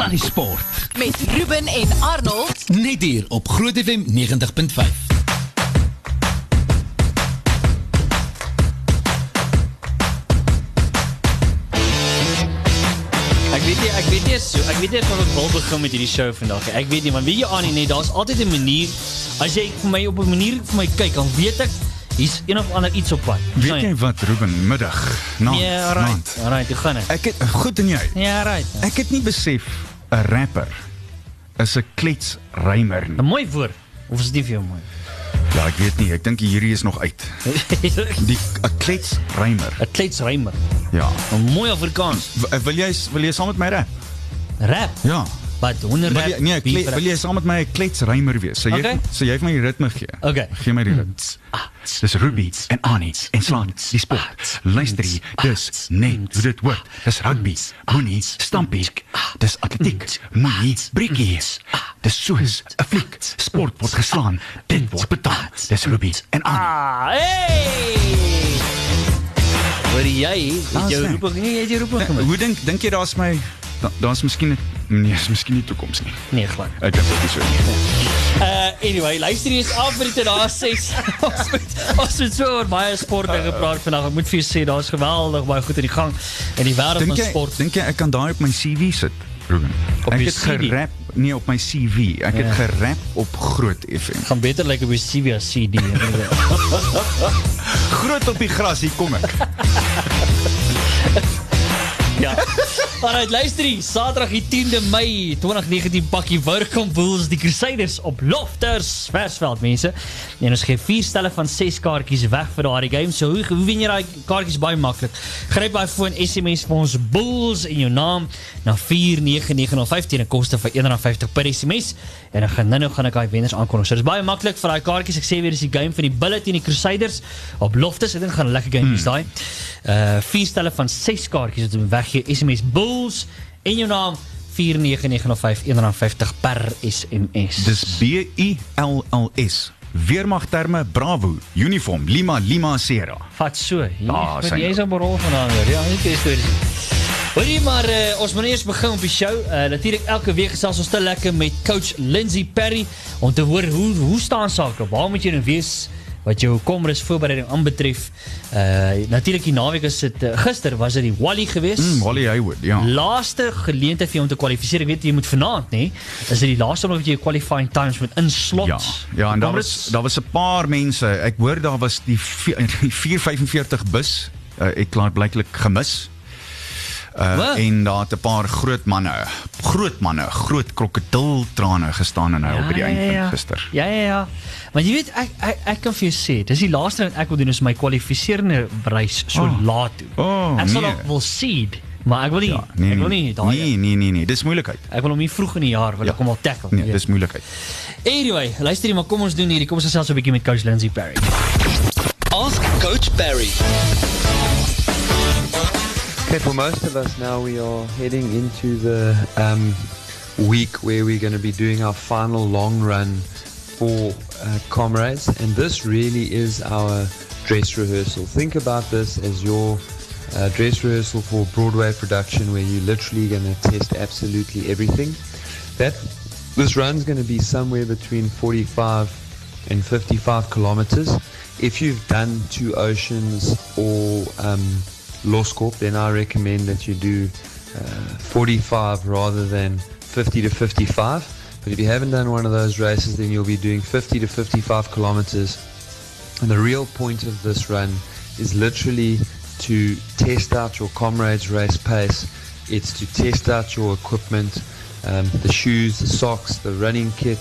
Sluddy Sport. Met Ruben en Arnold. Net hier op Groot FM 90.5. Ek weet nie, ek weet nie so, ek weet nie of ek wil begin met hierdie show vandag. nie. Ek weet nie, want weet jy Annie net, daar's altyd 'n manier as jy vir my op 'n manier vir my kyk, dan weet ek hier's een of ander iets op pad. Weet jy wat, Ruben, middag, naand, Ja, right. naand. Alright, hoe gaan dit? Ek het, goed en jy? Ja, right. Ek het nie besef 'n rapper is 'n kletsrymer nie. 'n Mooi woord. Of is dit nie vir jou mooi? Ja, ek weet nie, ek dink hierdie is nog uit. 'n Die 'n kletsrymer. Kletsrymer. Ja. 'n Mooi Afrikaans. W- Wil jy wil jy saam met my rap? Rap. Ja. Wat honder Wil rap? jy, nee, kle, wil jy saam met my 'n kletsrymer wees? Sê jy Okay. sê jy vir my die ritme gee? Okay. Gee my die ritme. Dis Ruby en Annie en Slant, die sport. Luister jy, dis net hoe dit word. Dis rugby, moenie, stampie. Dis atletiek, moenie, briekies. Dis soos 'n fliek. Sport word geslaan, dit word betaal. Dis Ruby en Annie. Ah, hey! Hoor jy, het jou roeping, nee, jy het jou roeping gemaak. Hoe dink dink jy daar's my da- daar's miskien nee, is miskien nie toekoms nie. Nee, glad. Ek dink dit is so. Uh anyway, luister hier is af vir die daar 6. ons moet ons het so oor baie sport dinge gepraat vandag. Ek moet vir jou sê daar's geweldig baie goed in die gang in die wêreld van sport. dink jy ek kan daai op my CV sit? Ruben. Op ek het gerap nee op my CV. Ek Ja. het gerap op Groot FM. gaan beter lyk like op die CV as CD. Groot op die gras, hier kom ek. ja. Alright, luister hier. Saterdag die 10de Mei 2019 pakkie Woudekamp Bulls die Crusaders op Lofters Versveld mense. En ons gee vier stelle van 6 kaartjies weg vir daardie game. So hoe, hoe wen jy daai kaartjies baie maklik? Gryp daai foon SMS vir ons Bulls en jou naam na 49905 teen 'n koste van R1.50 per SMS en dan gaan nou gaan ek daai wenners aankondig. So dis baie maklik vir daai kaartjies. Ek sê weer dis die game van die Bulls teen die Crusaders op Loftus. Ek dink gaan 'n lekker game wees daai. Uh vier stelle van 6 kaartjies wat ons weggee. SMS Bulls en jou naam 49905 R1.50 per SMS. Dis B U L L S. Weermagterme Bravo, uniform Lima Lima Sierra. Vat so. Ja, Ah, met sy jy is nou. op rol vanaand. Ja, nie te stories. Hoorie maar uh, ons moet eers begin op die show. Uh, Natuurlik elke week gesels ons te lekker met coach Lindsay Perry om te hoor hoe hoe staan sake. Waar moet jy nou wees wat jou komres voorbereiding aanbetref? Uh natuurlik die naweek is dit uh, gister was dit die Wally geweest. Mm, Wally Haywood, ja. Laaste geleentheid vir jou om te kwalifiseer. Ek weet jy moet vanaand nê. Is dit die laaste om wat jy qualifying times met inslot? Ja, ja en daar was daar was 'n paar mense. Ek hoor daar was die die 445 bus. Uh, ek klaar blyklik gemis. Uh, en daar het 'n paar groot manne, groot manne, groot krokodiltrane gestaan en hy op by die einde van gister. Ja, ja, ja. Want jy weet ek ek, ek kan vir jou sê, dis die laaste wat ek wil doen is my kwalifiserende reis so Oh. laat doen. Oh, ek sal nee. nog wil seed, maar ek wil nie Ja, nee, ek wil nee, nie daai nee, nee, nee, nee, dis moeilikheid. ek wil hom hier vroeg in die jaar wil Ja. ek hom al tackle. Nee, jy dis moeilikheid. Anyway, luister hier, maar kom ons doen hierdie. Kom ons gesels 'n bietjie met coach Lindsay Perry. Ask Coach Barry. Okay, for most of us now, we are heading into the um, week where we're going to be doing our final long run for uh, comrades, and this really is our dress rehearsal. Think about this as your uh, dress rehearsal for Broadway production, where you're literally going to test absolutely everything. That this run's going to be somewhere between 45 and 55 kilometers. If you've done two oceans or um, Loscorp, then I recommend that you do uh, 45 rather than 50 to 55. But if you haven't done one of those races, then you'll be doing 50 to 55 kilometers. And the real point of this run is literally to test out your comrades' race pace. It's to test out your equipment, um, the shoes, the socks, the running kit,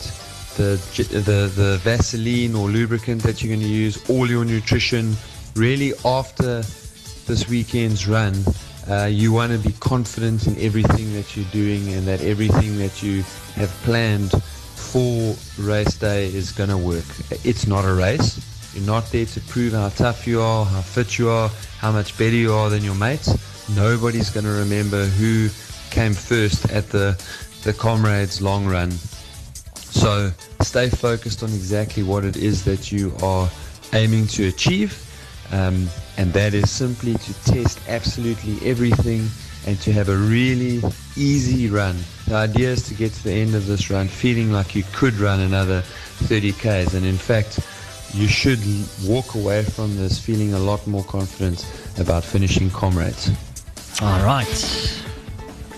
the, the the Vaseline or lubricant that you're going to use, all your nutrition. Really, after this weekend's run, uh, you want to be confident in everything that you're doing and that everything that you have planned for race day is going to work. It's not a race. You're not there to prove how tough you are, how fit you are, how much better you are than your mates. Nobody's going to remember who came first at the the comrades long run. So stay focused on exactly what it is that you are aiming to achieve. Um, and that is simply to test absolutely everything and to have a really easy run. The idea is to get to the end of this run feeling like you could run another 30 Ks. And in fact, you should walk away from this feeling a lot more confident about finishing comrades. All right.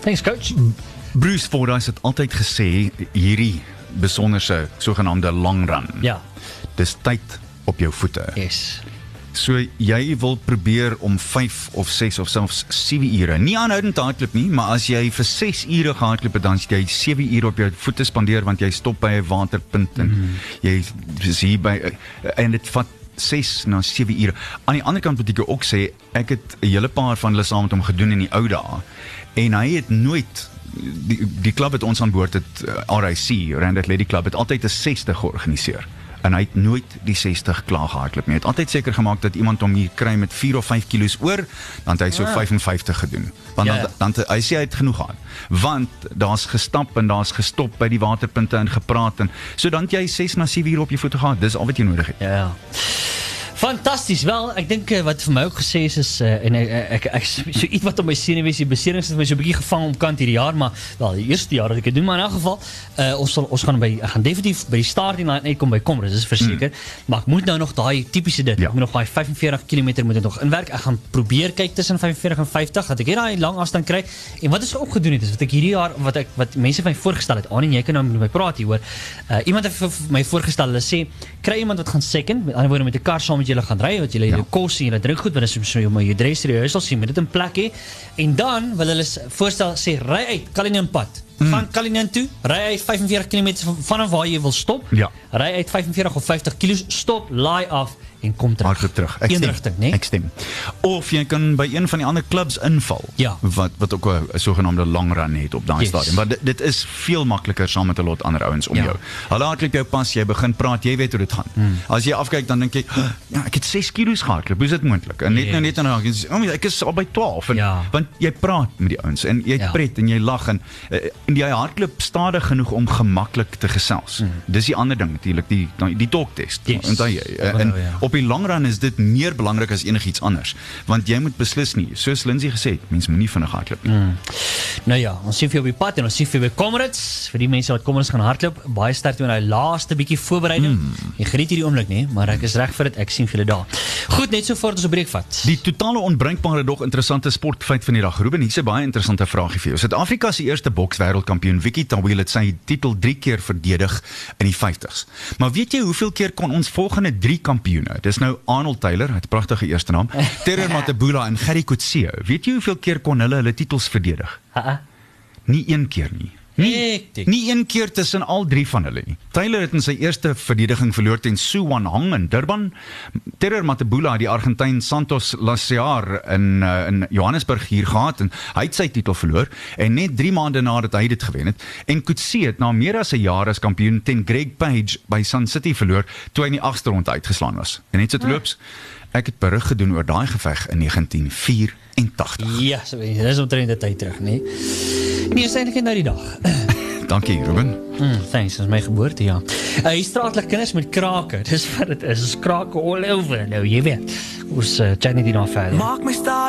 Thanks coach. Bruce Fordyce het altyd gesê hierdie besonderse sogenaamde long run. Ja. Dis tyd op jou voete. Yes. So jy wil probeer om 5 of 6 of selfs 7 ure. Nie aanhoudend hardloop nie, maar as jy vir 6 ure gehardloop het, dan het jy 7 ure op jou voete spandeer want jy stop by 'n waterpunt en mm. jy is hier by en dit vat 6 na 7 ure. Aan die ander kant moet ek jou ook sê, ek het 'n hele paar van hulle saam met hom gedoen in die ou dae en hy het nooit die die klub het ons aan boord het uh, RIC, Rand Athletic Club het altyd 'n 60 georganiseer en hy het nooit die 60 klaar gehardloop nie. Hy het altyd seker gemaak dat iemand hom hier kry met 4 of 5 kilos oor, dan het hy so Ah. 55 gedoen. Want Ja, dan ja. dan hy sê hy het genoeg gehad. Want daar's gestap en daar's gestop by die waterpunte en gepraat en so dan jy 6 na 7 uur op jou voete gehad. Dis al wat jy nodig het. Ja. ja. Fantasties. Wel, ek dink eh, wat vir my ook gesê is is uh, en ek ek, ek so iets wat op my senuwees die beserings het my so 'n bietjie gevang om kant hierdie jaar, maar wel die eerste jaar dat ek dit doen, maar in elk geval uh, ons sal ons gaan by ek gaan definitief by die starting line uitkom by Komrus, dis verseker. Mm. Maar ek moet nou nog daai tipiese dit. Ja. Ek moet nog daai 45 km moet ek nog inwerk. Ek gaan probeer kyk tussen 45 en 50 dat ek hier daai lang afstand kry. En wat is ook gedoen het is wat ek hierdie jaar wat ek wat mense vir my voorgestel het. Aan en jy kan nou met my praat hieroor. Uh, iemand het vir vir my voorgestel hulle sê kry iemand wat gaan second, met ander woorde met 'n kar saam met julle gaan ry wat julle Ja. kos en julle drink goed want dit is so jy maar jy dress rehearsal sien met dit in plek hê. En dan wil hulle voorstel sê ry uit Kalinin pad. Mm. Gaan Kalinin toe, ry uit 45 km van vanaf waar jy wil stop. Ja. Ry uit 45 of 50 km, stop, laai af en kom terug. Hardloop terug. Ek stem. rigting, né? Ek stem. Of jy kan by een van die ander klubs inval Ja. wat wat ook 'n sogenaamde long run het op daai Yes. stadium. Maar dit, dit is veel makliker saam met 'n lot ander ouens om Ja. jou. Hulle hardloop jou pas, jy begin praat, jy weet hoe dit gaan. Hmm. As jy afkyk dan dink jy, "Huh, ja, ek het 6 kilos gehardloop. Hoe is dit moontlik? En net nou net en dan jy "Oh, ek is al by 12." En, Ja. Want jy praat met die ouens en jy Ja. pret en jy lag en uh, en jy hardloop stadig genoeg om gemaklik te gesels. Hmm. Dis die ander ding natuurlik, die die, die talk test. Yes. Onthou jy? Uh, en Onthou, ja. Op die lang run is dit meer belangrik as enigiets anders want jy moet beslis nie soos Lindsay gesê het mens moenie vinnig hardloop nie mm. Nou ja, ons sien vir jou op die pad en ons sien vir jou by Comrades. Vir die mense wat Comrades gaan hardloop, baie sterk doen hy laaste bietjie voorbereiding. Mm. Jy geniet hierdie oomblik nie, maar ek is reg vir dit. Ek sien vir julle daar. Goed, net so voor ons 'n breek vat. Die totale onbruikbare dog interessante sportfeit van die dag. Ruben, hier's 'n baie interessante vraagie vir jou. Suid-Afrika se eerste bokswêreldkampioen Vicky Tawil het sy titel 3 keer verdedig in die 50s. Maar weet jy hoeveel keer kon ons volgende 3 kampioene? Dis nou Arnold Taylor, hy het 'n pragtige eerste naam, Terror Matabula en Gerry Coetzee. Weet jy hoeveel keer kon hulle hulle titels verdedig? Ha. Nie een keer nie. Nie, Hektiek. nie een keer tussen al drie van hulle nie. Taylor het in sy eerste verdediging verloor teen Su Wan Hong in Durban. Terror Matabula het die Argentyn Santos Laciar in uh, in Johannesburg hier gehad en hy het sy titel verloor en net 3 maande nadat hy dit gewen het en Coetzee het na meer as 'n jaar as kampioen teen Greg Page by Sun City verloor toe hy in die agste ronde uitgeslaan was. En net so terloops, ek het berig gedoen oor daai geveg in 1984. Ja, so dis omtrent die tyd terug, nê? Nee, is eintlik nou die dag. Dankie Ruben. Mm, thanks, dis my geboorte, ja. Uh, hier straatlik kinders met krake. Dis wat dit is. Dis krake all over. Nou, jy weet. Ons uh, chat net hierna verder. Maak my staan.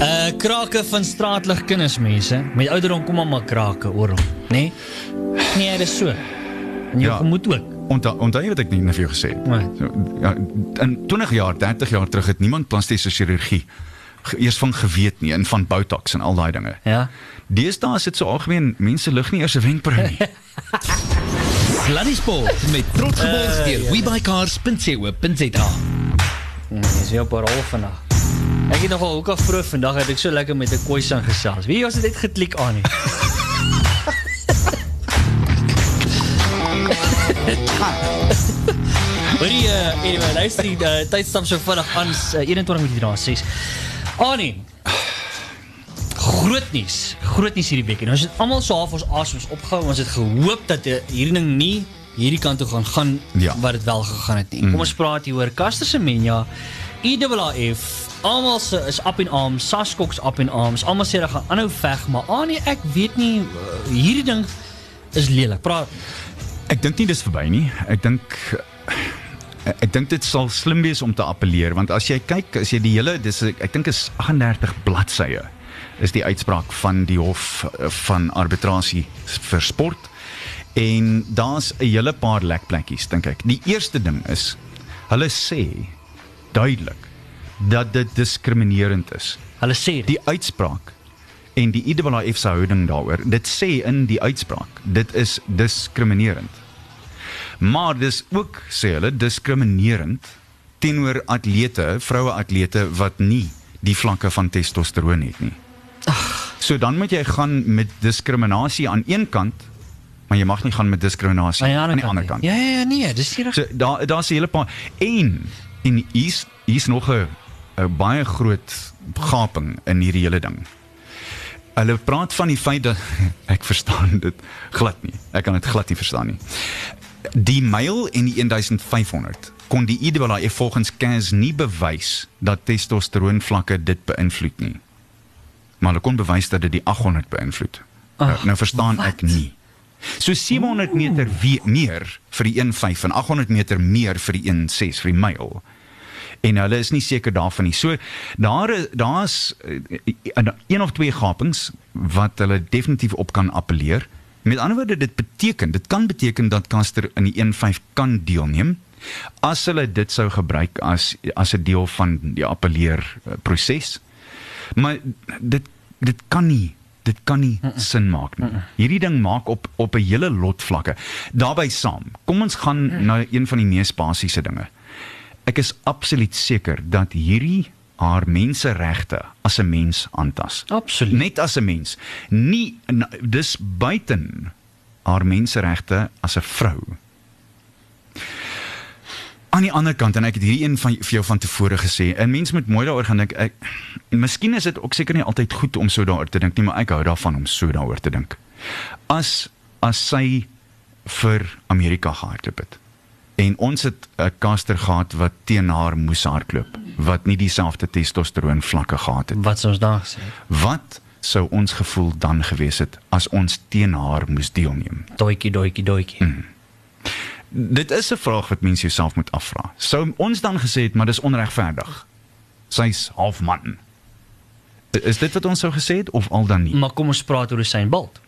Uh krake van straatlig kinders mense. Met ouderdom kom maar krake oral, nê? Nee? nee, dis so. En jou Ja. ja. gemoed ook. Onthou onthou jy wat ek net vir jou gesê het? Nee. So, ja, in 20 jaar, 30 jaar terug het niemand plastiese chirurgie eers van geweet nie en van botox en al daai dinge. Ja. Deesdae is dit so algemeen, mense lig nie eers 'n wenkbrau nie. Sluddy Sport met trots geborg uh, deur webycars.co.za. Mm, Dis weer op 'n rol vandag. Ek het nogal ook al vroeg vandag het ek so lekker met 'n koisan gesels. Wie was dit net geklik aan nie? Hoorie, uh, anyway, luister die uh, tydstap so vinnig aan uh, 21 minute na 6. Annie. Groot nuus. Groot nuus hierdie week. En ons het almal so half ons asems opgehou. Ons het gehoop dat hierdie ding nie hierdie kant toe gaan gaan Ja. wat dit wel gegaan het nie. Kom ons praat hier oor Caster Semenya, IAAF, almal se is up in arms, Saskoks up in arms. Almal sê hulle gaan aanhou veg, maar Annie, ek weet nie hierdie ding is lelik. Praat. Ek dink nie dis verby nie. Ek dink Ek dink dit sal slim wees om te appeleer want as jy kyk as jy die hele dis ek dink is 38 bladsye is die uitspraak van die hof eh, van arbitrasie vir sport en daar's 'n hele paar lekplekkies dink ek. Die eerste ding is hulle sê duidelik dat dit diskriminerend is. Hulle sê dit. Die uitspraak en die IAAF se houding daaroor, dit sê in die uitspraak, dit is diskriminerend. Maar dis ook sê hulle diskriminerend teenoor atlete, vroue atlete wat nie die vlakke van testosteroon het nie. So dan moet jy gaan met diskriminasie aan een kant, maar jy mag nie gaan met diskriminasie aan die ander kant. Ja ja ja nee, dis nie reg. So daar daar's 'n hele paar en en hier's hier's nog 'n baie groot gaping in hierdie hele ding. Hulle praat van die feit dat ek verstaan dit glad nie. Ek kan dit glad nie verstaan nie. Die myl en die 1500 kon die IAAF volgens CAS nie bewys dat testosteroon vlakke dit beïnvloed nie. Maar hulle kon bewys dat dit die 800 beïnvloed. Nou, nou verstaan wat? ek nie. So 700 meter we- meer vir die 1.5 en 800 meter meer vir die 1.6 vir die myl. En hulle is nie seker daarvan nie. So daar daar's eh, een of twee gapings wat hulle definitief op kan appeleer. Met ander woorde dit beteken, dit kan beteken dat Caster in die 1.5 kan deelneem as hulle dit sou gebruik as as 'n deel van die appeleer eh, proses. Maar dit dit kan nie dit kan nie sin maak nie. Hierdie ding maak op op 'n hele lot vlakke. Daarbey saam. Kom ons gaan na een van die mees basiese dinge. Ek is absoluut seker dat hierdie haar menseregte as 'n mens aantas. Absoluut. Net as 'n mens. Nie dis buiten haar menseregte as 'n vrou. Aan die ander kant en ek het hierdie een van vir jou van tevore gesê, 'n mens moet mooi daaroor gaan dink. Ek miskien is dit ook seker nie altyd goed om so daaroor te dink nie, maar ek hou daarvan om so daaroor te dink. As as sy vir Amerika gehardloop het en ons het 'n caster gehad wat teen haar moes hardloop wat nie dieselfde testosteroon vlakke gehad het. Wat ons dan gesê? Wat sou ons gevoel dan gewees het as ons teen haar moes deelneem? Doetjie doetjie doetjie. Dit is 'n vraag wat mense jouself moet afvra. Sou ons dan gesê het maar dis onregverdig? Sy's half man. Is dit wat ons sou gesê het of al dan nie? Maar kom ons praat oor Usain Bolt.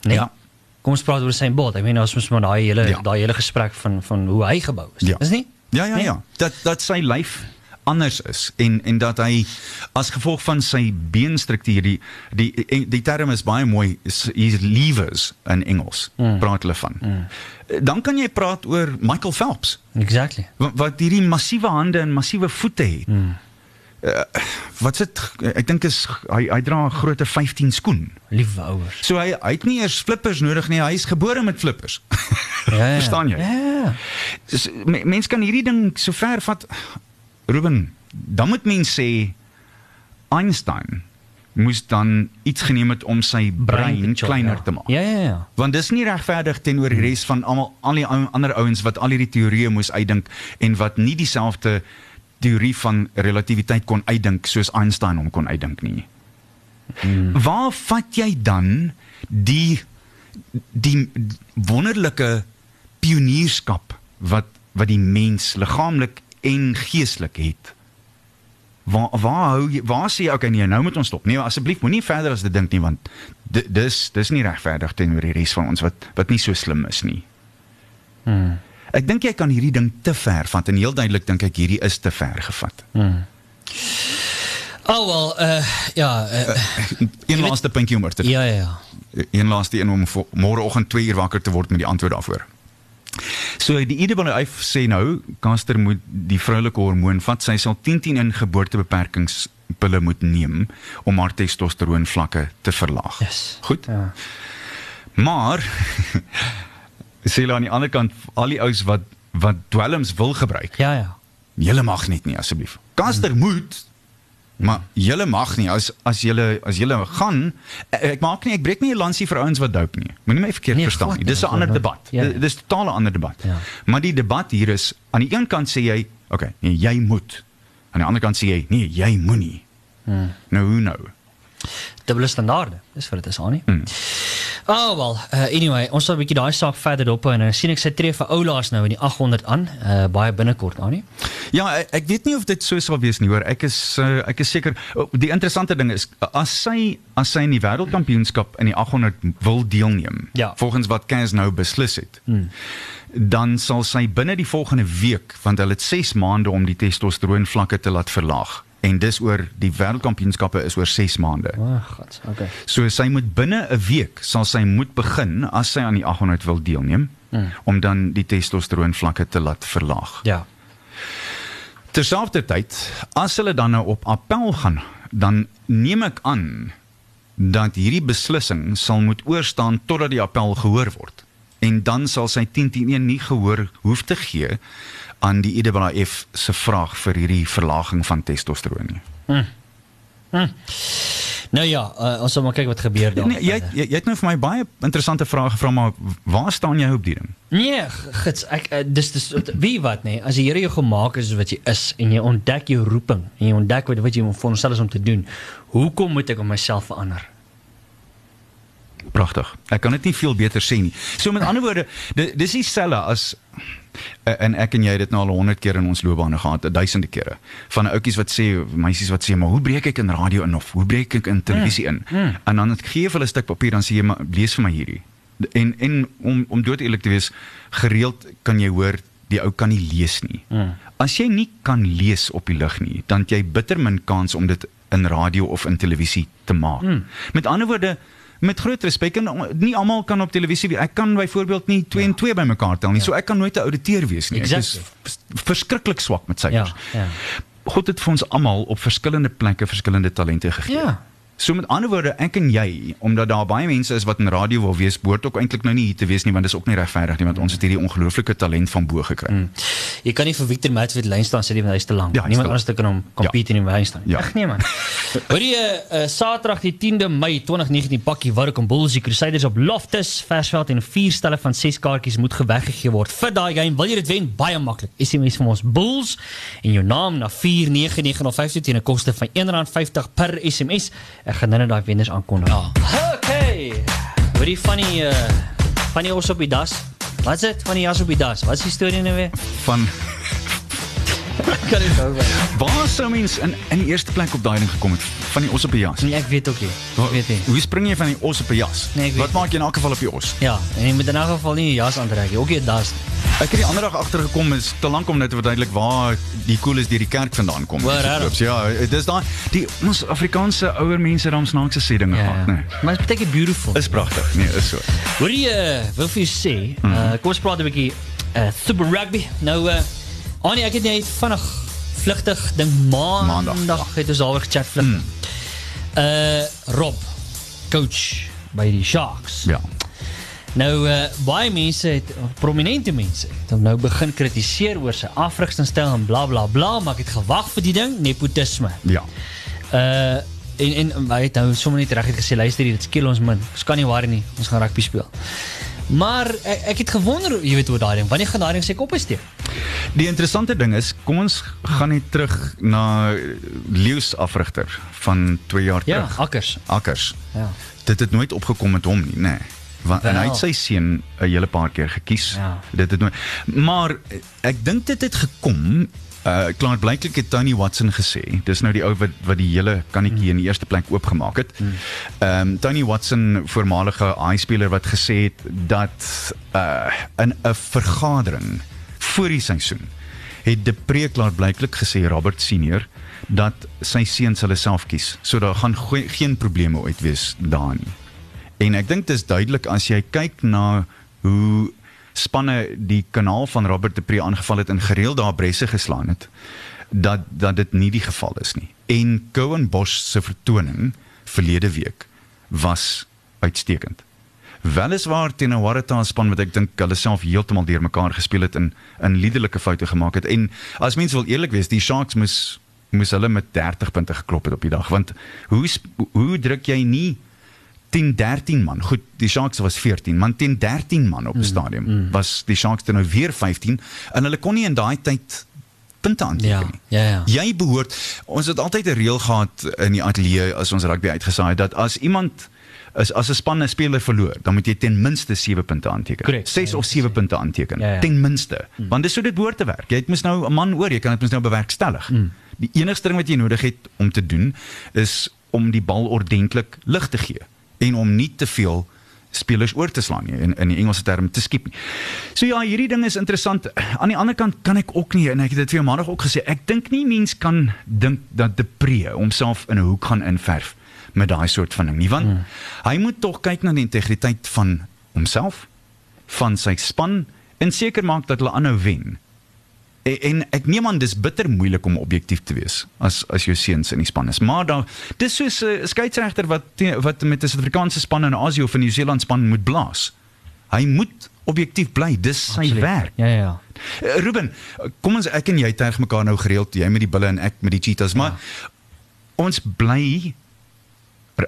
Nee. Ja. Kom ons praat oor Usain Bolt. Ek meen ons moet maar daai hele Ja. daai hele gesprek van van hoe hy gebou is. Ja. Is nie? Ja ja Nee. ja. Dat dat sy lyf anders is en en dat hy as gevolg van sy beenstruktuur die die die, die term is baie mooi is his levers in Engels mm. praat hulle van. Mm. Dan kan jy praat oor Michael Phelps Exactly. wat, wat hierdie massiewe hande en massiewe voete het. Mm. Uh, wat sit ek dink is hy hy dra 'n grootte 15 skoen. Liewe ouers. So hy hy het nie eers flippers nodig nie, hy is gebore met flippers. Ja, ja. Verstaan jy? Ja. Dus, me- mens kan hierdie ding so ver vat. Ruben, dan moet mens sê Einstein moes dan iets geneem het om sy brein te chop, kleiner ja. te maak. Ja ja ja. Want dis nie regverdig teenoor die res van almal al die ander ouens wat al hierdie teorieë moes uitdink en wat nie dieselfde teorie van relativiteit kon uitdink soos Einstein hom kon uitdink nie. Hmm. Waar vat jy dan die die wonderlike pionierskap wat wat die mens liggaamlik en geestelik het? Waar waar hou jy waar sê jy okay nee nou moet ons stop. Nee asseblief moenie verder as dit dink nie want di- dis dis nie regverdig teenoor die res van ons wat wat nie so slim is nie. Hmm. Ek dink jy kan hierdie ding te ver vat en heel duidelik dink ek hierdie is te ver gevat. Oh wel, uh ja, uh, Een laaste puntjie om oor te ja ja ja. een laaste een om môreoggend 2 uur wakker te word met die antwoord daarvoor. So die IAAF sê nou Caster moet die vroulike hormoon vat. Sy sal 10 10 in geboortebeperkingspille moet neem om haar testosteroon vlakke te verlaag. Yes. Goed. Ja. Maar sê hulle aan die ander kant al die ouens wat wat dwelms wil gebruik. Ja ja. Julle mag net nie asseblief. Caster moet maar julle mag nie as as julle as julle gaan ek, ek maak nie ek breek nie 'n lansie vir ouens wat dope nie. Moenie my verkeerd Nee, verstaan nie. Dis 'n ander debat. Ja, ja. Dis 'n totaal ander debat. Ja. Maar die debat hier is aan die een kant sê jy, okay, nee, jy moet. Aan die ander kant sê jy, nee, jy moenie. Hmm. Nou hoe nou? Dubbele standaarde. Dis wat dit is aan nie. Mm. Oh wel, uh, anyway, ons sal 'n bietjie daai saak verder dop en dan sien ek sy tree vir Oulaas nou in die 800 aan, uh, baie binnekort aan nie. Ja, ek, ek weet nie of dit so sal wees nie hoor. Ek is uh, ek is seker oh, die interessante ding is as sy as sy in die wêreldkampioenskap in die 800 wil deelneem, Ja. volgens wat Kaz nou beslis het. Hmm. Dan sal sy binne die volgende week, want hulle het 6 maande om die testosteroon vlakke te laat verlaag. En dis oor die wêreldkampioenskappe is oor 6 maande. Ag, oh, god. Okay. So sy moet binne 'n week sal sy moet begin as sy aan die 800 wil deelneem hmm. om dan die testosteroon vlakke te laat verlaag. Ja. Terselfdertyd, as hulle dan nou op appel gaan, dan neem ek aan dat hierdie beslissing sal moet oorstaan totdat die appel gehoor word. En dan sal sy 10-10-1 nie gehoor hoef te gee aan die IWF se vraag vir hierdie verlaging van testosteroon nie. Nou ja, uh, ons sal maar kyk wat gebeur daar. Nee, jy jy, jy het nou vir my baie interessante vrae gevra maar waar staan jy op die ding? Nee, gits, ek uh, dis dis wie wat nê, as die Here jou gemaak het soos wat jy is en jy ontdek jou roeping en jy ontdek wat wat jy veronderstel is om te doen, hoekom moet ek om myself verander? Pragtig. Ek kan dit nie veel beter sê nie. So met ander woorde, di- dis dieselfde as en ek en jy het dit nou al 100 keer in ons loopbane gehad, duisende kere. Van ouetjies wat sê, meisies wat sê, "Maar hoe breek ek in radio in of hoe breek ek in televisie in?" En dan het gee jy hulle 'n stuk papier dan sê jy, "Maar lees vir my hierdie." En en om om dood eerlik te wees, gereeld kan jy hoor die ou kan nie lees nie. As jy nie kan lees op die lig nie, dan jy bitter min kans om dit in radio of in televisie te maak. Met ander woorde, met groot respek en nie almal kan op televisie wees. Ek kan byvoorbeeld nie 2 en 2 bymekaar tel nie. So ek kan nooit 'n ouditeur wees nie. Ek Exactly. is vers- verskriklik swak met syfers. Ja, ja. God het vir ons almal op verskillende plekke verskillende talente gegee. Ja. So met ander woorde, ek en jy, omdat daar baie mense is wat in radio wil wees, behoort ook eintlik nou nie hier te wees nie, want dis ook nie regverdig nie, want ons het hierdie ongelooflike talent van bo gekry. Mm. Jy kan nie vir Victor die lyn staan sê die want hy's te lank. Ja, Niemand anders te kan hom compete in die lyn staan. Ja. Ag nee man. Hoor jy uh, Saterdag die 10de Mei 2019 pakkie Warwick Bulls die Crusaders op Loftus Versveld en vier stelle van 6 kaartjies moet geweggegee word vir daai game. Wil jy dit wen? Baie maklik. SMS vir ons Bulls en jou naam na 49950 teen 'n koste van R1.50 per SMS. Ek gaan nou net daai wenners aankondig. Ja. Okay. Jy van die uh, van die os op die das? Wat is dit van die jas op die das? Wat is die storie nou weer? Van Kan dit nou wees? waar sou mens in in die eerste plek op daai ding gekom het van die os op die jas? Nee, ek weet ook nie. Ek weet nie. Hoe spring jy van die os op 'n jas? Nee, Wat maak jy in elk geval op die os? Ja, en jy moet in elk geval nie 'n jas aantrek nie. Ook nie das. Ek het die ander dag agtergekom is te lank om net te verduidelik waar die koel is deur die kerk vandaan kom. Waar, klubs, Ja, dis daai die ons Afrikaanse ouer mense dan snaakse sê dinge gehad, nee. Maar dit beteken beautiful. Is pragtig. Nee, is so. Hoor jy, uh, wil vir jou sê, uh, kom ons praat 'n bietjie uh, super rugby. Nou uh Annie, ek het net vinnig vlugtig dink maandag, Maandag, maandag het ons alweer gechat vlug. Mm. Uh Rob, coach by die Sharks. Ja. Nou uh, baie mense het prominente mense het hom nou begin kritiseer oor sy afrigtingstyl en bla bla bla, maar ek het gewag vir die ding, nepotisme. Ja. Uh en en hy het nou sommer net reg het gesê luister hier dit skeel ons min. Ons kan nie worry nie. Ons gaan rugby speel. Maar ek, ek het gewonder, jy weet hoe daai ding, wanneer gaan daai ding sy kop steek? Die interessante ding is, kom ons gaan net terug na Leeu's afrigter van 2 jaar Ja, terug. akkers. Akkers. Ja. Dit het nooit opgekom met hom nie, nê. Nee. Want en hy Wel. het sy seun 'n hele paar keer gekies. Ja. Dit het nooit Maar ek dink dit het gekom Uh klaar blyklik het Tony Watson gesê. Dis nou die ou wat wat die hele kannetjie in die eerste plek oopgemaak het. Ehm um, Tony Watson, voormalige AI-speler wat gesê het dat uh in 'n vergadering voor die seisoen het De Preek klaar blyklik gesê Robert senior dat sy seuns hulle self kies. So daar gaan geen probleme ooit wees daar nie. En ek dink dis duidelik as jy kyk na hoe spanne die kanaal van Robert de Pre aangeval het en gereeld daar bresse geslaan het dat dat dit nie die geval is nie. En Cohen Bosch se vertoning verlede week was uitstekend. Weliswaar teen 'n Waratah span wat ek dink hulle self heeltemal deurmekaar gespeel het en in liderlike foute gemaak het en as mens wil eerlik wees, die Sharks moes moes hulle met 30 punte geklop het op die dag want hoe hoe druk jy nie 10 13 man. Goed, die Sharks was 14, man teen 13 man op 'n stadion. Mm. Was die Sharks dan nou weer 15 en hulle kon nie in daai tyd punte aanteken Ja, nie. ja, ja. Jy behoort ons het altyd 'n reël gehad in die ateljee as ons rugby uitgesaai het dat as iemand as as 'n span 'n speler verloor, dan moet jy ten minste 7 punte aanteken. Korrek. 6 Ja, of 7 punte aanteken. Ja, ja. Ten minste. Want dis hoe dit behoort te werk. Jy het mos nou 'n man oor, jy kan dit mos nou bewerkstellig. Die enigste ding wat jy nodig het om te doen is om die bal ordentlik lig te gee en om nie te veel spelers oor te slaan nie in in die Engelse term te skiep nie. So ja, hierdie ding is interessant. Aan die ander kant kan ek ook nie en ek het dit vir jou maandag ook gesê, ek dink nie mens kan dink dat Depree homself in 'n hoek gaan inverf met daai soort van ding nie, want hmm. hy moet tog kyk na die integriteit van homself, van sy span en seker maak dat hulle aanhou wen. En, en ek neem aan dis bitter moeilik om objektief te wees as as jou seuns in die span is. Maar daar dis soos 'n skeieregter wat wat met 'n Suid-Afrikaanse span in Asië of 'n Nieu-Seeland span moet blaas. Hy moet objektief bly. Dis sy Absoluut. werk. Ja, ja, ja. Uh, Ruben, kom ons ek en jy terg mekaar nou gereeld, jy met die bulle en ek met die cheetahs, maar ons bly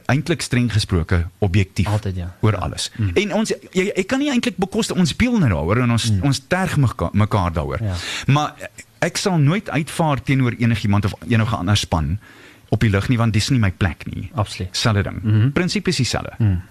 eintlik streng gesproke objektief Altyd, ja. oor alles. Mm. En ons jy, jy kan nie eintlik bekostig ons speel nou daaroor en ons mm. ons terg mekaar, mekaar daaroor. Ja. Maar ek sal nooit uitvaar teenoor enigiemand of enige ander span op die lug nie want dis nie my plek nie. Absoluut. Selfde ding. Mm -hmm. Prinsip is dieselfde. Mm.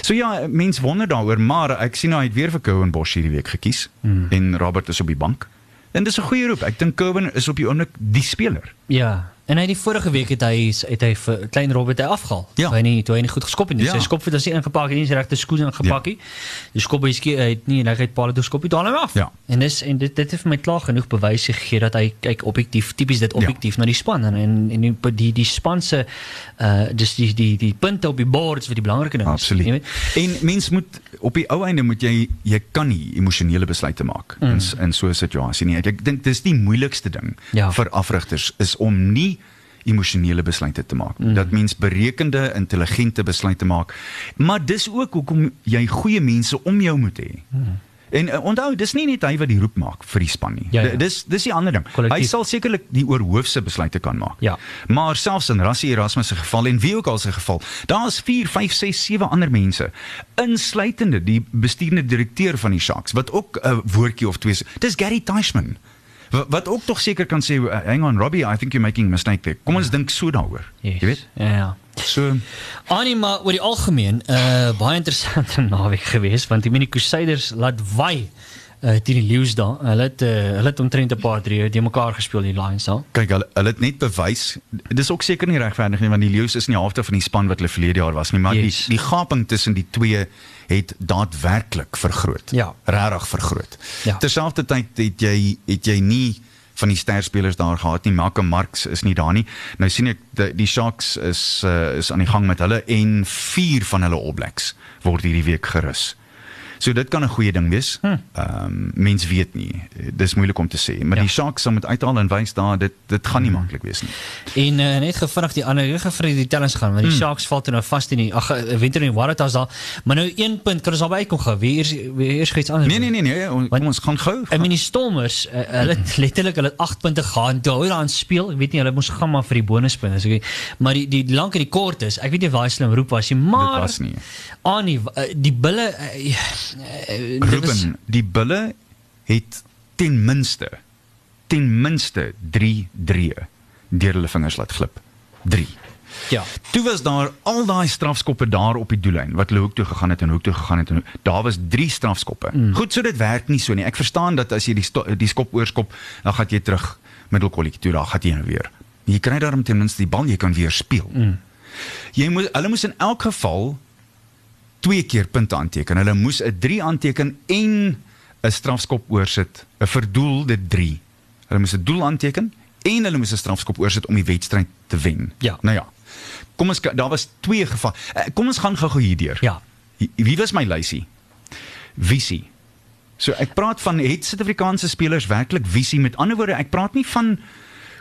So ja, mense wonder daaroor, maar ek sien nou hy het weer vir Cohen Bosch hierdie week gekies mm. en Robert is op die bank. En dis 'n goeie roep. Ek dink Cohen is op die oomblik die speler. Ja. En hy die vorige week het hy het hy vir klein Robert hy afgehaal. Ja. Toe hy nie toe hy nie goed geskop het nie. Ja. Sy skop het as hy ingepak het, nie sy regte skoen ingepak nie. Die skop hy skie hy het nie reg uit paal toe skop hy daal hom af. Ja. En dis en dit dit het vir my klaar genoeg bewys gegee dat hy kyk objektief tipies dit objektief ja. na die span en en, en die die, die span se uh dis die die die punte op die boards wat die belangrike ding is. Absoluut. Weet? En mens moet op die ou einde moet jy jy kan nie emosionele besluite maak mm. in in so 'n situasie nie. Ek dink dis die moeilikste ding Ja. vir afrigters is om nie emosionele besluite te maak. Mm. Dat mens berekende, intelligente besluite maak. Maar dis ook hoekom jy goeie mense om jou moet hê. Mm. En uh, onthou, dis nie net hy wat die roep maak vir die span nie. Ja, ja. Dis dis die ander ding. Kollektief. Hy sal sekerlik die oorhoofse besluite kan maak. Ja. Maar selfs in Rassie Erasmus se geval en wie ook al se geval, daar is 4, 5, 6, 7 ander mense, insluitende die bestuurende direkteur van die Sharks wat ook 'n woordjie of twee. Dis Gary Teichman. Wat, wat ook tog seker kan sê, "Uh, hang on Robbie, I think you're making a mistake there. Kom ons dink so daaroor. Yes. Jy weet? Ja, ja. So Annie maar oor die algemeen 'n uh, baie interessante naweek geweest want die Mini Crusaders laat wy uh, teen die Lions daar. Hulle het uh, hulle het omtrent 'n paar drie die mekaar gespeel die Lions daar. kyk hulle hulle het net bewys. Dis ook seker nie regverdig nie want die Lions is nie halfte van die span wat hulle verlede jaar was nie, maar Yes. die die gaping tussen die twee het daadwerklik vergroot. Ja. Regtig vergroot. Ja. Terselfdertyd het jy het jy nie van die sterspelers daar gehad nie. Malcolm Marx is nie daar nie. Nou sien ek die, die Sharks is uh, is aan die gang met hulle en vier van hulle All Blacks word hierdie week gerus. So dit kan 'n goeie ding wees. Ehm um, mens weet nie. Dis moeilik om te sê, maar Ja. die Sharks sal moet uithaal en wys daar dit dit gaan nie maklik wees nie. En uh, net gevinnig die ander reg vir die tellings gaan want die Sharks val toe nou vas in die ag winter in die Waratahs daar. Maar nou een punt kan ons albei uitkom gou. Wie eers wie eers iets anders. Nee nee nee nee, on- kom ons gaan gou. Ek meen die Stormers, uh, hulle het letterlik hulle het 8 punte gehad. Toe hulle aan speel, ek weet nie hulle moes gaan maar vir die bonuspunte. So, okay. Maar die die, die lank en die kort is, ek weet nie of daai slim roep was nie, maar Dit was nie. Annie, uh, die bulle uh, uh, dit was- Ruben, die bulle het ten minste ten minste 3 dreë deur hulle vingers laat glip. 3. Ja. Toe was daar al daai strafskoppe daar op die doellyn wat hulle hoek toe gegaan het en hoek toe gegaan het en hoek- daar was 3 strafskoppe. Mm. Goed, so dit werk nie so nie. Ek verstaan dat as jy die die skop oorskop, dan gaan jy terug middelkolletjie toe, dan gaan jy nou weer. Jy kry daarom ten minste die bal, jy kan weer speel. Mm. Jy moet hulle moes in elk geval twee keer punte aanteken. Hulle moes 'n 3 aanteken en 'n strafskop oorsit, 'n verdoelde 3. Hulle moes 'n doel aanteken en hulle moes 'n strafskop oorsit om die wedstryd te wen. Ja. Nou ja. Kom ons daar was twee gevalle. Eh, Kom ons gaan gou-gou hierdeur. Ja. Wie- Wie was my lysie? Visie. So ek praat van het Suid-Afrikaanse spelers werklik visie? Met ander woorde, ek praat nie van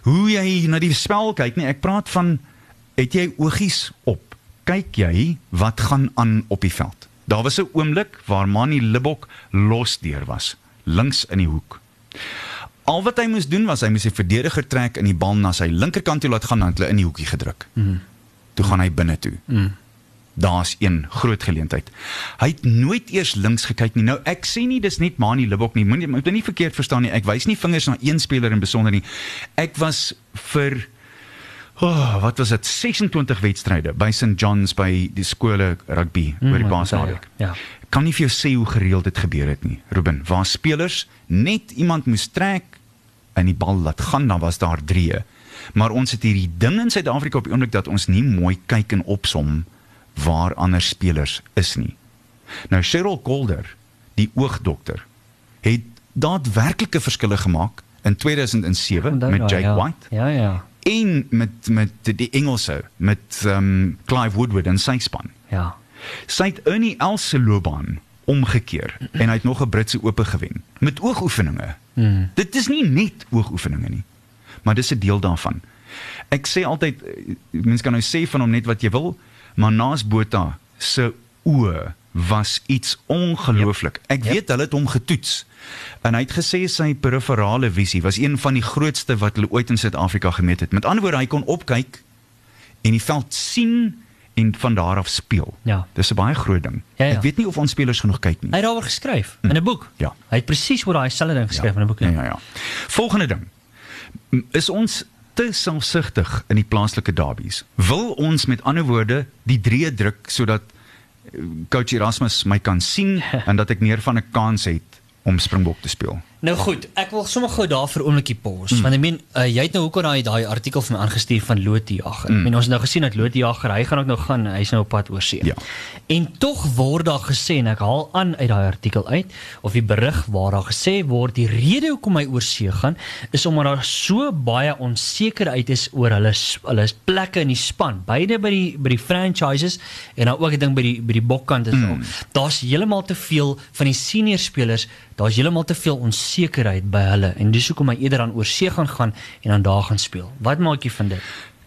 hoe jy na die spel kyk nie. Ek praat van het jy oogies op? Kyk jy wat gaan aan op die veld? Daar was 'n oomblik waar Manny Libbok los deur was, links in die hoek. Al wat hy moes doen was hy moes sy verdediger trek en die bal na sy linkerkant toe laat gaan en hulle in die hoekie gedruk. Mm. Toe gaan hy binne toe. Mm. Daar's een groot geleentheid. Hy het nooit eers links gekyk nie. Nou ek sê nie dis net Mani Libbok nie. Moenie moet my nie verkeerd verstaan nie. Ek wys nie vingers na een speler in besonder nie. Ek was vir Oh, wat was dit? 26 wedstryde by St John's by die skole rugby mm, oor die plaasnaweek. Ja. Kan nie vir jou sê hoe gereeld dit gebeur het nie, Ruben. Waar spelers net iemand moes trek en die bal laat gaan, dan was daar drie. Maar ons het hierdie ding in Suid-Afrika op die oomblik dat ons nie mooi kyk en opsom waar ander spelers is nie. Nou Cheryl Calder, die oogdokter, het daadwerklike verskille gemaak in 2007 Onthou met daai, Jake ja. White Ja, ja. En met met die Engelse met um, Clive Woodward en sy span. Ja. Sy het Ernie Els se loopbaan omgekeer en hy het nog 'n Britse ope gewen met oogoefeninge. Mm. Dit is nie net oogoefeninge nie, maar dis 'n deel daarvan. Ek sê altyd eh, mense kan nou sê van hom net wat jy wil, maar Naas Botha se oë was iets ongelooflik. Ek Yep. weet hulle het hom getoets. En hy het gesê sy periferale visie was een van die grootste wat hulle ooit in Suid-Afrika gemeet het. Met ander woorde, hy kon opkyk en die veld sien en van daar af speel. Ja. Dis 'n baie groot ding. Ja, ja. Ek weet nie of ons spelers genoeg kyk nie. Hy het daaroor geskryf in 'n boek. Ja. Hy het presies oor daai selfde ding geskryf in 'n boek. Ja, ja, ja. Volgende ding. Is ons te selfsugtig in die plaaslike derbies? Wil ons met ander woorde die drie druk sodat eh, coach Erasmus my kan sien en dat ek meer van 'n kans het om Springbok te speel? Nou goed, ek wil sommer gou daar vir oombliekie pause. Mm. Want ek meen, uh, jy het nou hoekom daai daai artikel vir my aangestuur van Lotijager. Mm. Ek meen ons het nou gesien dat Lotijager, hy gaan ook nou gaan, hy's nou op pad oor see. Ja. En tog word daar gesê en ek haal aan uit daai artikel uit of die berig waar daar gesê word die rede hoekom hy oor see gaan is omdat daar so baie onsekerheid is oor hulle hulle plekke in die span, beide by die by die franchises en dan ook ek dink by die by die bokkant is mm. daar's heeltemal te veel van die senior spelers, daar's heeltemal te veel onsekerheid by hulle en dis hoekom hy eerder aan oor see gaan gaan en dan daar gaan speel. Wat maak jy van dit?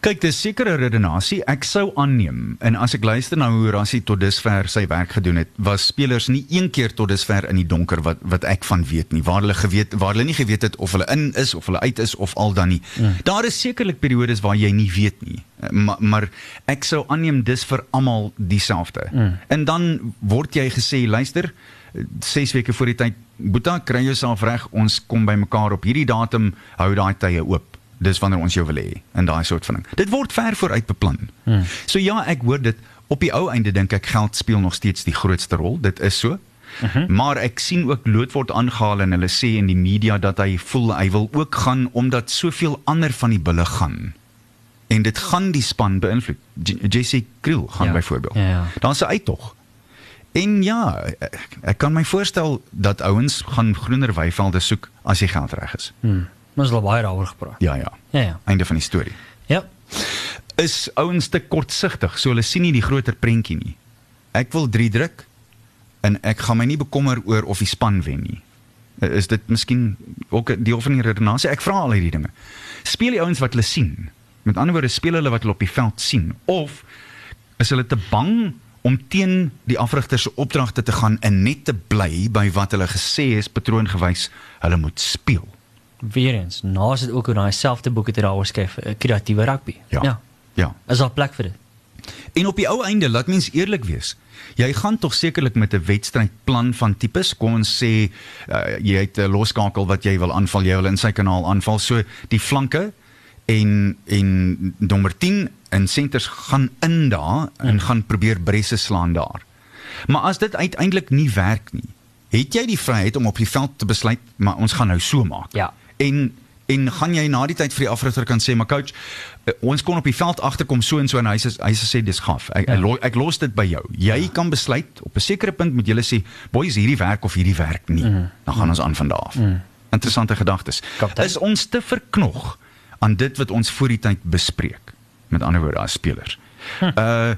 Kyk, dis sekere redenasie. Ek sou aanneem en as ek luister na hoe Rassie tot dusver sy werk gedoen het, was spelers nie een keer tot dusver in die donker wat wat ek van weet nie. Waar hulle geweet waar hulle nie geweet het of hulle in is of hulle uit is of al dan nie. Mm. Daar is sekerlik periodes waar jy nie weet nie. Maar, maar ek sou aanneem dis vir almal dieselfde. Mm. En dan word jy gesê, luister, 6 weke voor die tyd, Boeta, kry jouself reg, ons kom bymekaar op hierdie datum, hou daai tye oop. Dis wanneer ons jou wil hê en daai soort van ding. Dit word ver vooruit beplan. Hmm. So ja, ek hoor dit op die ou einde dink ek geld speel nog steeds die grootste rol. Dit is so. Uh -huh. Maar ek sien ook Loot word aangehaal en hulle sê in die media dat hy voel hy wil ook gaan omdat soveel ander van die bulle gaan. En dit gaan die span beïnvloed. JC Kriel gaan Ja. ja. byvoorbeeld. Ja, ja. Daar's 'n uittog. En ja, ek, ek kan my voorstel dat ouens gaan groener weivelde soek as die geld reg is. Hmm. Ons het al baie daaroor gepraat. Ja ja. Ja ja. Einde van die storie. Ja. Is ouens te kortsigtig, so hulle sien nie die groter prentjie nie. Ek wil 3 druk en ek gaan my nie bekommer oor of die span wen nie. Is dit miskien ook 'n deel van die redenasie? Ek vra al hierdie dinge. Speel die ouens wat hulle sien? Met ander woorde, speel hulle wat hulle op die veld sien of is hulle te bang om teen die afrigter se opdragte te gaan en net te bly by wat hulle gesê is patroongewys hulle moet speel? Weer eens, naas dit ook oor daai selfde boek het daaroor skryf, eh, kreatiewe rugby. Ja. ja. Ja. Is daar plek vir dit? En op die ou einde, laat mens eerlik wees. Jy gaan tog sekerlik met 'n wedstrydplan van tipes, kom ons sê uh, jy het 'n loskakel wat jy wil aanval, jy wil in sy kanaal aanval, so die flanke en en nommer 10 en senters gaan in daar en gaan probeer bresse slaan daar. Maar as dit uiteindelik nie werk nie, het jy die vryheid om op die veld te besluit, maar ons gaan nou so maak. Ja. En en gaan jy na die tyd vir die afrigter kan sê, maar coach, uh, ons kon op die veld agterkom so en so en hy sê hy sê dis gaaf. Ek, Ja. ek, lo- ek los dit by jou. Jy ja. kan besluit op 'n sekere punt moet jy sê, boys, hierdie werk of hierdie werk nie. Mm. Dan gaan ons aan van daar af. Mm. Interessante gedagtes. Is ons te verknog aan dit wat ons voor die tyd bespreek? Met ander woorde as spelers. Hm. Uh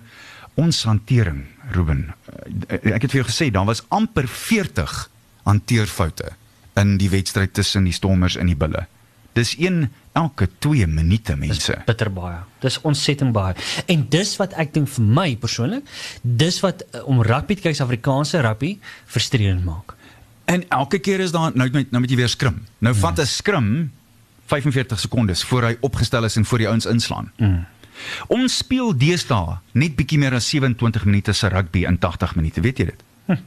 ons hantering, Ruben. Uh, ek het vir jou gesê daar was amper 40 hanteerfoute in die wedstryd tussen die Stormers en die Bulle. Dis een elke 2 minute mense. Bitter baie. Dis ontsettend baie. En dis wat ek dink vir my persoonlik, dis wat uh, om rugby te kyk, Suid-Afrikaanse rugby frustrerend maak. En elke keer is daar nou met nou moet jy weer skrim. Nou mm. vat 'n skrim 45 sekondes voor hy opgestel is en voor die ouens inslaan. Mm. Ons speel deesdae net bietjie meer as 27 minute se rugby in 80 minute, weet jy dit? Hm.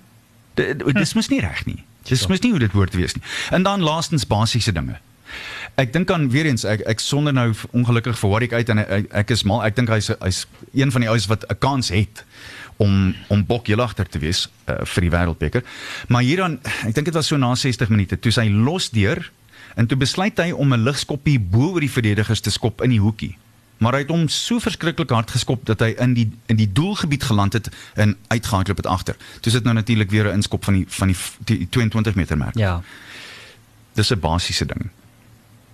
Dis mos nie reg nie. Dis mos nie hoe dit hoort te wees nie. En dan laastens basiese dinge. Ek dink aan weer eens ek ek sonder nou ongelukkig vir Warwick uit en ek, ek is mal ek dink hy's hy's een van die ouens wat 'n kans het om om bok heel agter te wees uh, vir die wêreldbeker. Maar hier dan ek dink dit was so na 60 minute toe sy los deur en toe besluit hy om 'n ligskoppie bo oor die verdedigers te skop in die hoekie. Maar hy het hom so verskriklik hard geskop dat hy in die in die doelgebied geland het en uitgehardloop het agter. Toe sit nou natuurlik weer 'n inskop van die van die, die 22 meter merk Ja. dis 'n basiese ding.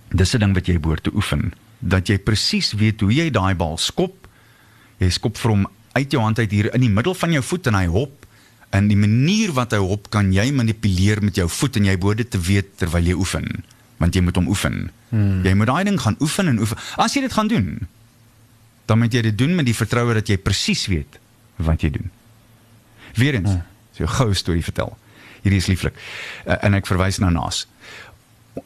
Dis 'n ding wat jy behoort te oefen, dat jy presies weet hoe jy daai bal skop. Jy skop vir hom uit jou hand uit hier in die middel van jou voet en hy hop en die manier wat hy hop kan jy manipuleer met jou voet en jy behoort dit te weet terwyl jy oefen, want jy moet hom oefen. Hmm. Jy moet daai ding gaan oefen en oefen. As jy dit gaan doen, dan moet jy dit doen met die vertroue dat jy presies weet wat jy doen. Weerens, hmm. so 'n goue storie vertel. Hierdie is lieflik. Uh, en ek verwys nou naas.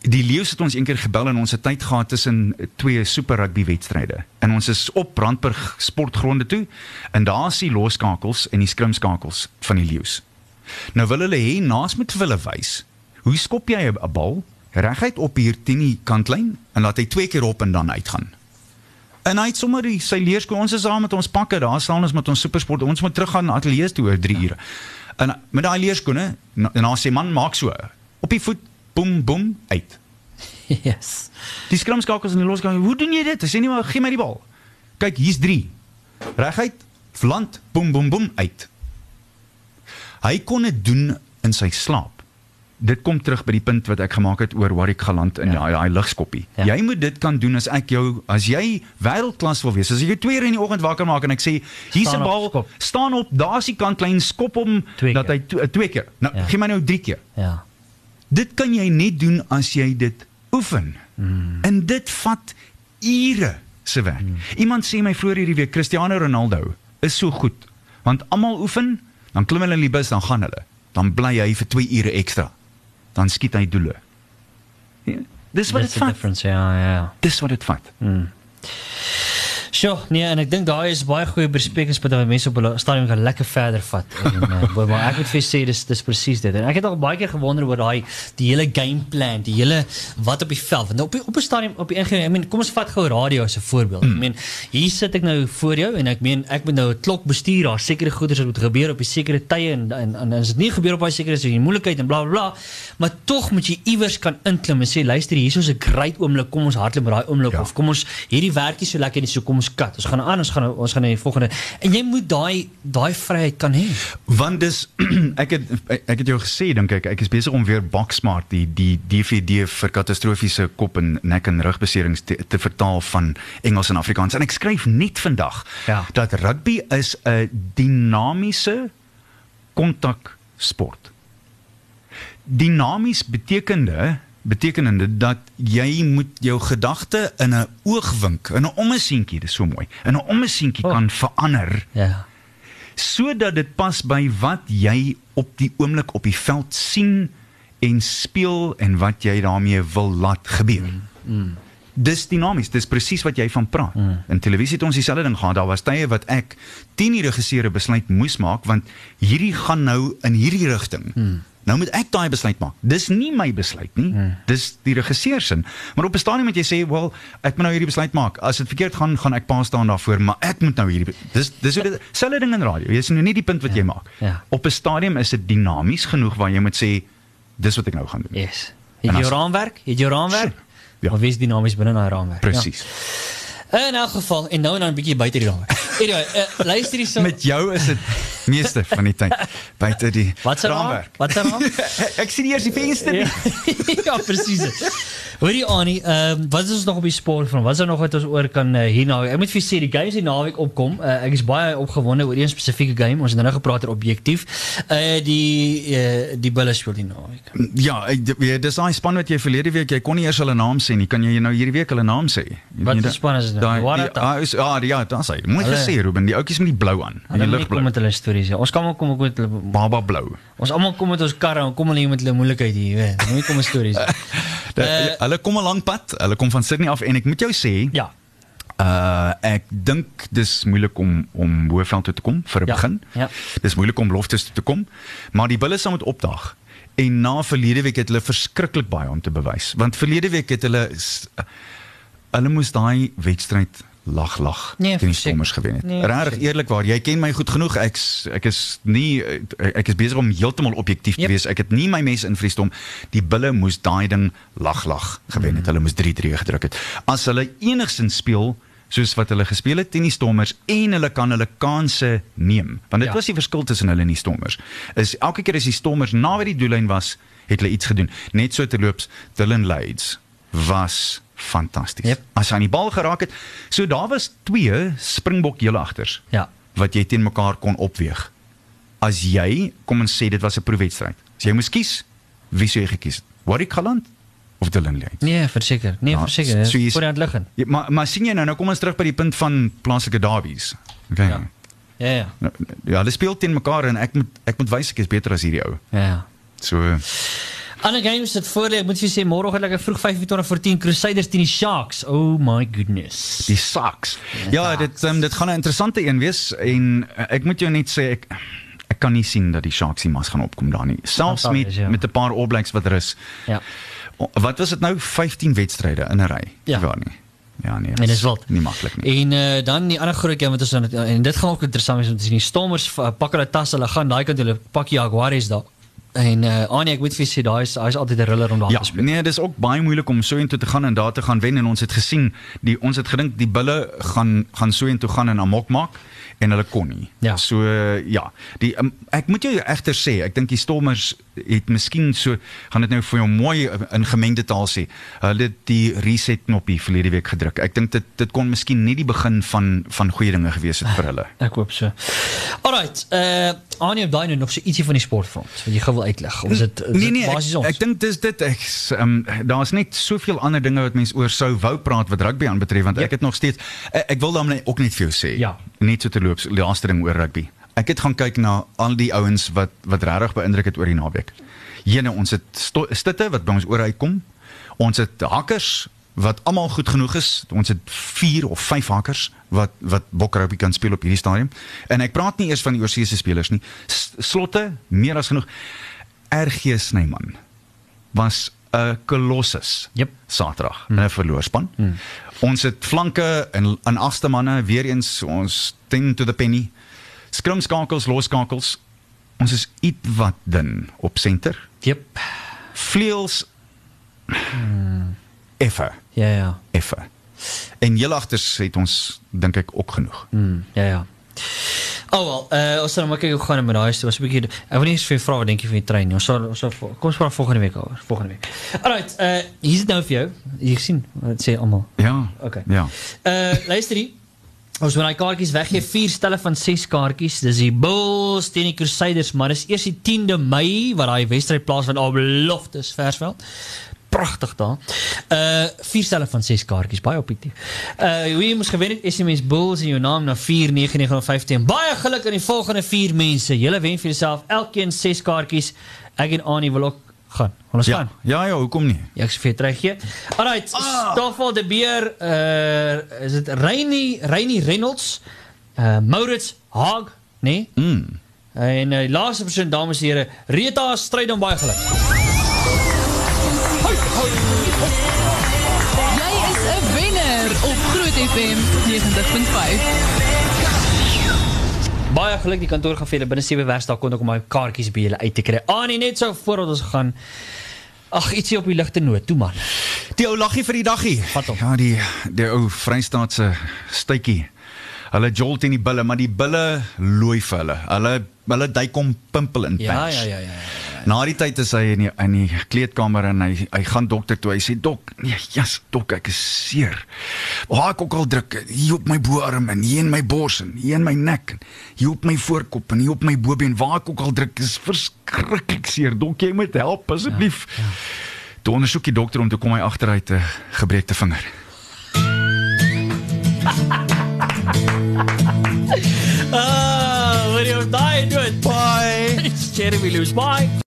Die leeu's het ons eendag gebel en ons het tyd gehad tussen twee super rugby wedstryde. En ons is op Brandburg sportgronde toe en daar is die loskakels en die skrimskakels van die leeu's. Nou wil hulle hê naas moet vir hulle wys. Hoe skop jy 'n bal reguit op hier teen die kantlyn en laat hy twee keer op en dan uitgaan? En hy het sommer die, sy leerskool ons is daar met ons pakke, daar staan ons met ons supersport. Ons moet teruggaan na ateljee toe oor 3 ure. En met daai leerskoene en dan sê man maak so op die voet boem boem uit. Yes. Die skrimskakels en die losgang. Hoe doen jy dit? Hy sê nie maar gee my die bal. Kyk, hier's 3. Reguit, land, boem boem boem uit. Hy kon dit doen in sy slaap. Dit kom terug by die punt wat ek gemaak het oor Warwick Galant in daai ja. daai ligskoppie. Ja. Ja. Jy moet dit kan doen as ek jou as jy wêreldklas wil wees. As ek jou 2 uur in die oggend wakker maak en ek sê hier's 'n bal, skop. staan op, daar's die kantlyn, skop hom dat hy to, uh, twee keer. Nou, Ja. ja. gee my nou 3 keer. Ja. Dit kan jy net doen as jy dit oefen. Mm. En dit vat ure se werk. Mm. Iemand sê my vroeër hierdie week Cristiano Ronaldo is so goed want almal oefen, dan klim hulle in die bus, dan gaan hulle. Dan bly hy vir 2 ure ekstra. Dan skiet hy doele. Ja, dis wat dit vat. difference. Ja, ja. Dis wat dit vat. Sjoe, nee, en ek dink daai is baie goeie besprekingspunte wat mense op hulle stadium gaan lekker verder vat. En uh, maar ek moet vir sê dis dis presies dit. En ek het al baie keer gewonder oor daai die hele game plan, die hele wat op die veld. Want nou op die, op 'n stadium op die ingewing, I mean, kom ons vat gou radio as 'n voorbeeld. Mm. I mean, hier sit ek nou voor jou en ek meen ek moet nou 'n klok bestuur, daar sekere goeders wat moet gebeur op die sekere tye en en, en as dit nie gebeur op daai sekere is jy moeilikheid en bla bla bla. Maar tog moet jy iewers kan inklim en sê luister, hier is 'n great oomblik, kom ons hardloop met daai oomblik Ja. of kom ons hierdie werkie so lekker nie so kom ons kat. Ons gaan aan, ons gaan ons gaan na die volgende. En jy moet daai daai vryheid kan hê. Want dis ek het ek het jou gesê dink ek ek is besig om weer Boxsmart die die DVD vir katastrofiese kop en nek en rugbeserings te, te vertaal van Engels en Afrikaans en ek skryf net vandag Ja. dat rugby is 'n dinamiese kontaksport. Dinamies betekende betekenende dat jy moet jou gedagte in 'n oogwink, in 'n ommesientjie, dis so mooi, in 'n ommesientjie Oh. kan verander Ja. sodat dit pas by wat jy op die oomblik op die veld sien en speel en wat jy daarmee wil laat gebeur. Mm. Dis dinamies, dis presies wat jy van praat. Mm. In televisie het ons dieselfde ding gehad. Daar was tye wat ek 10 die regisseur 'n besluit moes maak want hierdie gaan nou in hierdie rigting. Mm. Nou moet ek daai besluit maak. Dis nie my besluit nie. Mm. Dis die regisseur se. Maar op 'n stadium moet jy sê, "Wel, ek moet nou hierdie besluit maak. As dit verkeerd gaan, gaan ek pa staan daarvoor, maar ek moet nou hierdie Dis dis hoe dit selfde ding in radio. Jy is nou nie die punt wat jy maak. ja. Op 'n stadium is dit dinamies genoeg waar jy moet sê, "Dis wat ek nou gaan doen." Yes. Het jy raamwerk? Het jy jou raamwerk? Ja. Maar wees dinamies binne daai raamwerk. Presies. Ja. In elk geval en nou en dan 'n bietjie buite die raamwerk. Anyway, uh, luister hierso. Met jou is dit meeste van die tyd buite die Wat raamwerk. Wat se raam? ek sien eers die venster. Ja, ja presies. Hoorie Annie, ehm wat is ons nog op die spoor van? Wat is daar nog wat ons oor kan uh, hierna? Ek moet vir sê die games die naweek opkom. Uh, ek is baie opgewonde oor een spesifieke game. Ons het nou gepraat oor objektief. Uh die uh, die Bulls speel die naweek. Ja, ek dis daai span wat jy verlede week, jy kon nie eers hulle naam sê nie. Kan jy nou hierdie week hulle naam sê? Wat Jy- voor span is dit nou? Daai- Waratah? die- ah, is- Ja, die- daar's hy. Mooi Hulle- gesê Ruben, die ouetjies met die blou aan. Hulle Die moet nie kom ligblou. met hulle stories. Ja. Ons kan maar kom met hulle Baba blou. Ons almal kom met ons karre en kom hulle hier met hulle moeilikheid hier, weet. Moenie kom met stories. De, Eh, hulle kom 'n lang pad. Hulle kom van Sydney af en ek moet jou sê, ja. Uh ek dink dis moeilik om om Hoëveld toe te kom vir 'n Ja, begin. ja. Dis moeilik om Loftus toe te kom, maar die Bulls sal moet opdag. En na verlede week het hulle verskriklik baie om te bewys. Want verlede week het hulle hulle moes daai wedstryd lag lag Nee, teen die. Stormers gewen het. Nee, Regtig eerlikwaar, jy ken my goed genoeg. Ek ek is nie ek is besig om heeltemal objektief te Yep. wees. Ek het nie my mes in Vriesdom. Die bulle moes daai ding lag lag gewen Mm. het. Hulle moes 3-3 gedruk het. As hulle enigsins speel soos wat hulle gespeel het teen die Stormers en hulle kan hulle kansse neem. Want dit Ja. was die verskil tussen hulle en die Stormers. Is elke keer as die Stormers naby die doellyn was, het hulle iets gedoen. Net so terloops Dylan Leeds was fantasties. Yep. As hy aan die bal geraak het, so daar was twee Springbok heelagters Ja. wat jy teen mekaar kon opweeg. As jy kom en sê dit was 'n proefwedstryd. As jy moes kies, wie sou jy gekies het? Warwick Galant of Dylan Leeds? Nee, verseker. Nee, Ja, verseker. so voor die hand liggend. Ja, maar maar sien jy nou nou kom ons terug by die punt van plaaslike derbies. Okay. Ja. Ja. Ja, ja. ja, hulle speel teen mekaar en ek moet ek moet wys ek is beter as hierdie ou. Ja, ja. So Ander games het voor lê. Ek moet vir sê môre gaan lekker vroeg 25 voor 10 Crusaders teen die Sharks. Oh my goodness. die Saks. Ja, dit um, dit gaan 'n interessante een wees en uh, ek moet jou net sê ek ek kan nie sien dat die Sharks die mas gaan opkom daar nie. Selfs met ja. met 'n paar All Blacks wat er is. Ja. Wat was dit nou 15 wedstryde in 'n ry? Ja. Waar nie. Ja nee. En dis wild. Nie maklik nie. En uh, dan die ander groot game wat ons aan het- en dit gaan ook interessant wees om te sien. Die Stormers uh, pak hulle tasse, hulle gaan daai kant hulle pak Jaguars daar. En uh, Anie, ek moet vir sê daai is daai is altyd 'n thriller om daar Ja, te speel. nee, dis ook baie moeilik om so intoe te gaan en daar te gaan wen en ons het gesien die ons het gedink die bulle gaan gaan so intoe gaan en amok maak en hulle kon nie. Ja. So ja, die um, ek moet jou egter sê, ek dink die Stormers het miskien so gaan dit nou vir jou mooi in gemengde taal sê. Hulle het die reset knoppie verlede week gedruk. Ek dink dit dit kon miskien nie die begin van van goeie dinge gewees het vir hulle. Ek hoop so. Alright, uh Anie daai nou nog so ietsie van die sportfront wat jy gou wil uitlig. Of is dit Nee nee, basies ek, ons? ek dink dis dit ek um, daar's net soveel ander dinge wat mense oor sou wou praat wat rugby aanbetref want Yep. ek het nog steeds ek, ek wil dan net ook net vir jou sê Ja. Net so terloops laaste ding oor rugby. Ek het gaan kyk na al die ouens wat wat regtig beïndruk het oor die naweek. Jene ons het stitte wat by ons oor uitkom. Ons het hakkers wat almal goed genoeg is. Ons het 4 of 5 hakkers wat wat bokrugby kan speel op hierdie stadium. En ek praat nie eers van die oorseese spelers nie. S slotte meer as genoeg. RG Snyman was 'n kolossus. Jep. Saterdag in 'n verloorspan. Ons het flanke en aan agste manne weer eens ons 10 to the penny. Skrimskakels, loskakels. Ons is ietwat dun op senter. Jep. Vleuels effe, Ja ja. effe. En heel agters het ons dink ek ook genoeg. Mm, ja ja. Oh wel, uh, ons sal maar kyk hoe gaan dit met daai storie. 'n bietjie ek wil nie eens vir jou vra wat dink jy van die trein nie. Ons sal ons sal kom ons praat volgende week oor. Volgende week. Alright, uh hier is dit nou vir jou. Jy sien wat sê almal. Ja. Okay. Ja. Uh luister hier. Ons moet daai kaartjies weggee, vier stelle van 6 kaartjies. Dis die Bulls teen die Crusaders, maar dis eers die 10de Mei wat daai wedstryd plaasvind op Loftus Versveld. Pragtig daar. Uh vier stelle van 6 kaartjies, baie objektief. Uh wie moet gewen het? SMS Bulls in jou naam na 49915. Baie geluk aan die volgende 4 mense. Julle wen vir jouself elkeen 6 kaartjies. Ek en Annie wil ook gaan. Ons Ja. gaan? Ja ja, hoekom nie? Ja, ek sê vir jou teruggee. Alright, ah. Stoffel de Beer, uh is dit Reini Reini Reynolds, uh Maurits Haag, nee? Mm. En uh, die laaste persoon dames en here, Rita stryd om baie geluk. Jy is 'n wenner op Groot FM 90.5. Baie geluk die kantoor gaan vir julle binne 7 werkdae kon ek om my kaartjies by julle uit te kry. Ah nee, net so voordat ons gaan Ag, ietsie op die ligte noot, toe man. Die ou laggie vir die daggie. Vat hom. Ja, die die ou Vrystaatse stytjie. Hulle jolt in die bulle, maar die bulle looi vir hulle. Hulle hulle duik om pimpel in Ja, pants. ja, ja, ja. ja. Na die tyd is hy in die, in die kleedkamer en hy hy gaan dokter toe. Hy sê dok, nee, jas, dok, ek is seer. Waar ek ook al druk, hier op my boarm en hier in my bors en hier in my nek en hier op my voorkop en hier op my bobeen, waar ek ook al druk, is verskriklik seer. Dok, jy moet help asseblief. Ja, ja. Toe ondersoek die dokter om te kom hy agteruit 'n gebreekte vinger. Ah, wat jy op daai doen. Bye. It's Jeremy Lewis. Bye.